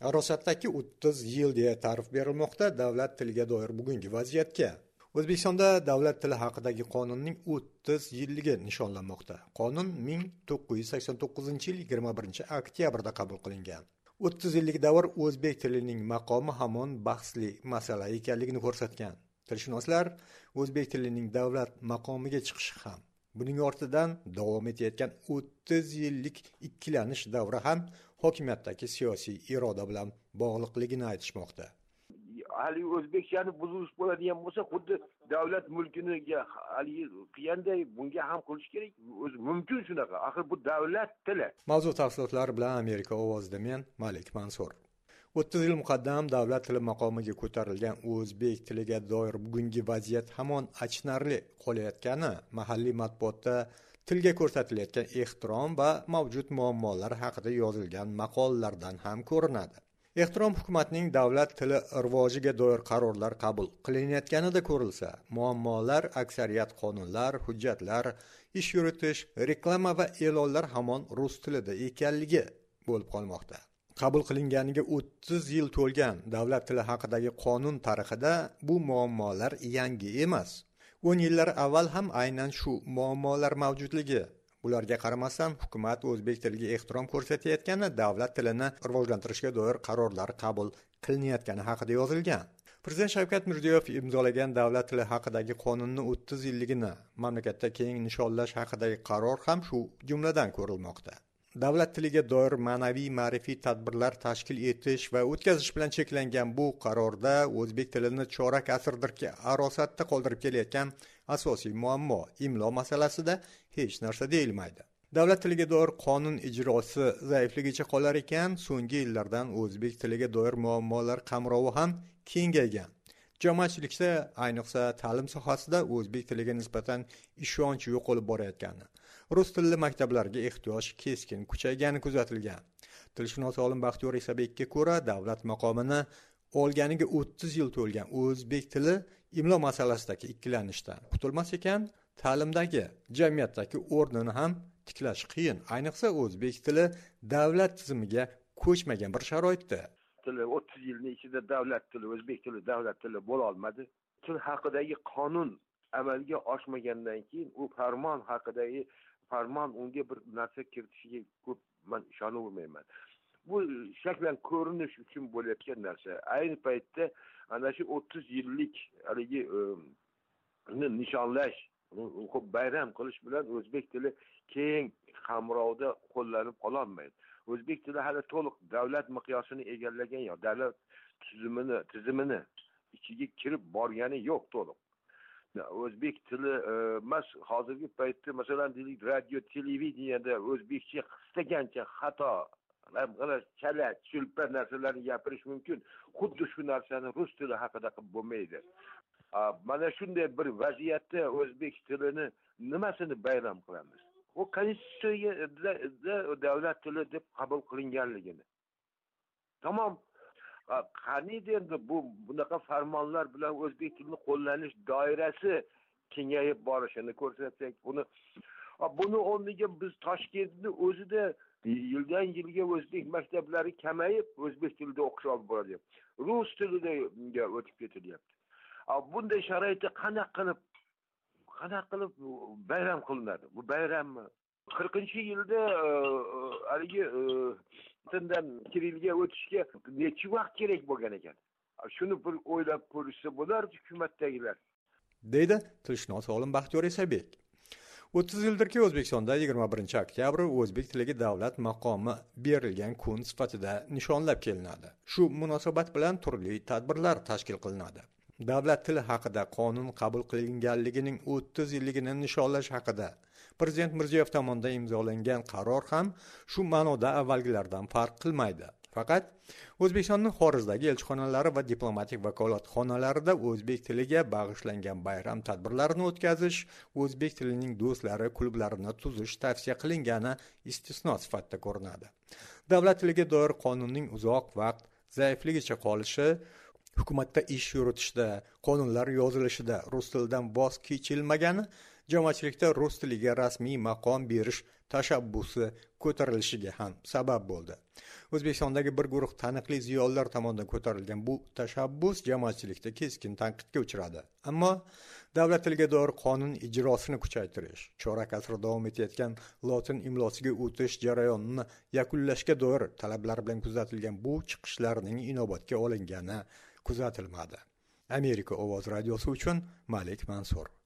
rosatdagi o'ttiz yil deya ta'rif berilmoqda davlat tiliga doir bugungi vaziyatga. O'zbekistonda davlat tili haqidagi qonunning o'ttiz yilligi nishonlanmoqda. Qonun ming to'qqiz yuz sakson to'qqizinchi yil yigirma birinchi oktyabrda qabul qilingan. O'ttiz yillik davr o'zbek tilining maqomi hamon bahsli masala ekanligini ko'rsatgan. Tilshunoslar o'zbek tilining davlat maqomiga chiqishi ham buning ortidan davom etayotgan o'ttiz yillik ikkilanish davri ham hokimiyatdagi siyosiy iroda bilan bog'liqligini aytishmoqda. Haligi o'zbekchani buzish bo'ladigan bo'lsa xuddi davlat mulkiniga haligi qilganday bunga ham qilish kerak o'zi mumkin shunaqa. Axir bu davlat tili. Mavzu tafsilotlari bilan amerika ovozida men malik mansur o'ttiz yil muqaddam davlat tili maqomiga ko'tarilgan o'zbek tiliga doir bugungi vaziyat hamon achinarli qolayotgani mahalliy matbuotda tilga ko'rsatilayotgan ehtirom va mavjud muammolar haqida yozilgan maqolalardan ham ko'rinadi. Ehtirom hukumatning davlat tili rivojiga doir qarorlar qabul qilinayotganida ko'rilsa muammolar aksariyat qonunlar hujjatlar ish yuritish reklama va e'lonlar hamon rus tilida ekanligi bo'lib qolmoqda. Qabul qilinganiga o'ttiz yil to'lgan davlat tili haqidagi qonun tarixida bu muammolar yangi emas. 10 yillar avval ham aynan shu muammolar mavjudligi. Bularga qaramasdan hukumat o'zbek tiliga ehtirom ko'rsatayotgani davlat tilini rivojlantirishga doir qarorlar qabul qilinayotgani haqida yozilgan. Prezident shavkat mirziyoyev imzolagan davlat tili haqidagi qonunni o'ttiz yilligini mamlakatda keng nishonlash haqidagi qaror ham shu jumladan ko'rilmoqda. Davlat tiliga doir ma'naviy ma'rifiy tadbirlar tashkil etish va o'tkazish bilan cheklangan bu qarorda o'zbek tilini chorak asrdirki arosatda qoldirib kelayotgan asosiy muammo imlo masalasida hech narsa deyilmaydi. Davlat tiliga doir qonun ijrosi zaifligicha qolar ekan so'nggi yillardan o'zbek tiliga doir muammolar qamrovi ham kengaygan. Jamoatchilikda ayniqsa ta'lim sohasida o'zbek tiliga nisbatan ishonch yo'qolib borayotgani rus tilli maktablarga ehtiyoj keskin kuchaygani kuzatilgan. Tilshunos olim baxtiyor isabekka ko'ra davlat maqomini olganiga o'ttiz yil to'lgan o'zbek tili imlo masalasidagi ikkilanishdan qutulmas ekan ta'limdagi jamiyatdagi o'rnini ham tiklash qiyin. Ayniqsa o'zbek tili davlat tizimiga ko'chmagan bir sharoitda. Tili o'ttiz yilni ichida davlat tili o'zbek tili davlat tili bo'lolmadi til haqidagi qonun amalga oshmagandan keyin u farmon haqidagi farmon unga bir narsa kiritishiga ko'p man ishonavermayman bu shaklan ko'rinish uchun bo'layotgan narsa. Ayni paytda ana shu o'ttiz yillik haligi e, nishonlash bayram qilish bilan o'zbek tili keng qamrovda qo'llanib qololmaydi. O'zbek tili hali to'liq davlat miqyosini egallagan yo'q davlat tuzumini tizimini ichiga kirib borgani yo'q to'liq. O'zbek tili emas hozirgi paytda masalan deylik radio televideniyada o'zbekcha istagancha xato chala chulpa narsalarni gapirish mumkin. Xuddi shu narsani rus tili haqida qilib bo'lmaydi. Mana shunday bir vaziyatda o'zbek tilini nimasini bayram qilamiz? U konstitutsiyada davlat tili deb qabul qilinganligini. Tamom qaniydi endi bu bunaqa farmonlar bilan o'zbek tilini qo'llanish doirasi kengayib borishini ko'rsatsak buni buni o'rniga biz toshkentni o'zida yildan yilga o'zbek maktablari kamayib o'zbek tilida o'qish olib boradi rus tilida o'tib ketilyapti bunday sharoitda qanaqa qilib qanaqa qilib bayram qilinadi? Bu bayrammi qirqinchi yilda e, e, haligi e, tindan kirillga kirilga o'tishga necha vaqt kerak bo'lgan ekan? Shuni bir o'ylab ko'rishsa bo'lardi hukumatdagilar. Deydi tilshunos olim baxtiyor isabek o'ttiz yildirki o'zbekistonda yigirma birinchi oktyabr o'zbek tiliga davlat maqomi berilgan kun sifatida nishonlab kelinadi. Shu munosabat bilan turli tadbirlar tashkil qilinadi. Davlat tili haqida qonun qabul qilinganligining o'ttiz yilligini nishonlash haqida prezident mirziyoyev tomonidan imzolangan qaror ham shu ma'noda avvalgilardan farq qilmaydi. Faqat o'zbekistonning xorijdagi elchixonalari va diplomatik vakolatxonalarida o'zbek tiliga bag'ishlangan bayram tadbirlarini o'tkazish o'zbek tilining do'stlari klublarini tuzish tavsiya qilingani istisno sifatida ko'rinadi. Davlat tiliga doir qonunning uzoq vaqt zaifligicha qolishi hukumatda ish yuritishda qonunlar yozilishida rus tilidan voz kechilmagani jamoatchilikda rus tiliga rasmiy maqom berish tashabbusi ko'tarilishiga ham sabab bo'ldi. O'zbekistondagi bir guruh taniqli ziyolilar tomonidan ko'tarilgan bu tashabbus jamoatchilikda keskin tanqidga uchradi. Ammo davlat tiliga doir qonun ijrosini kuchaytirish chorak asr davom etayotgan lotin imlosiga o'tish jarayonini yakunlashga doir talablar bilan kuzatilgan bu chiqishlarning inobatga olingani kuzatilmadi. Amerika ovoz radiosi uchun malik mansur.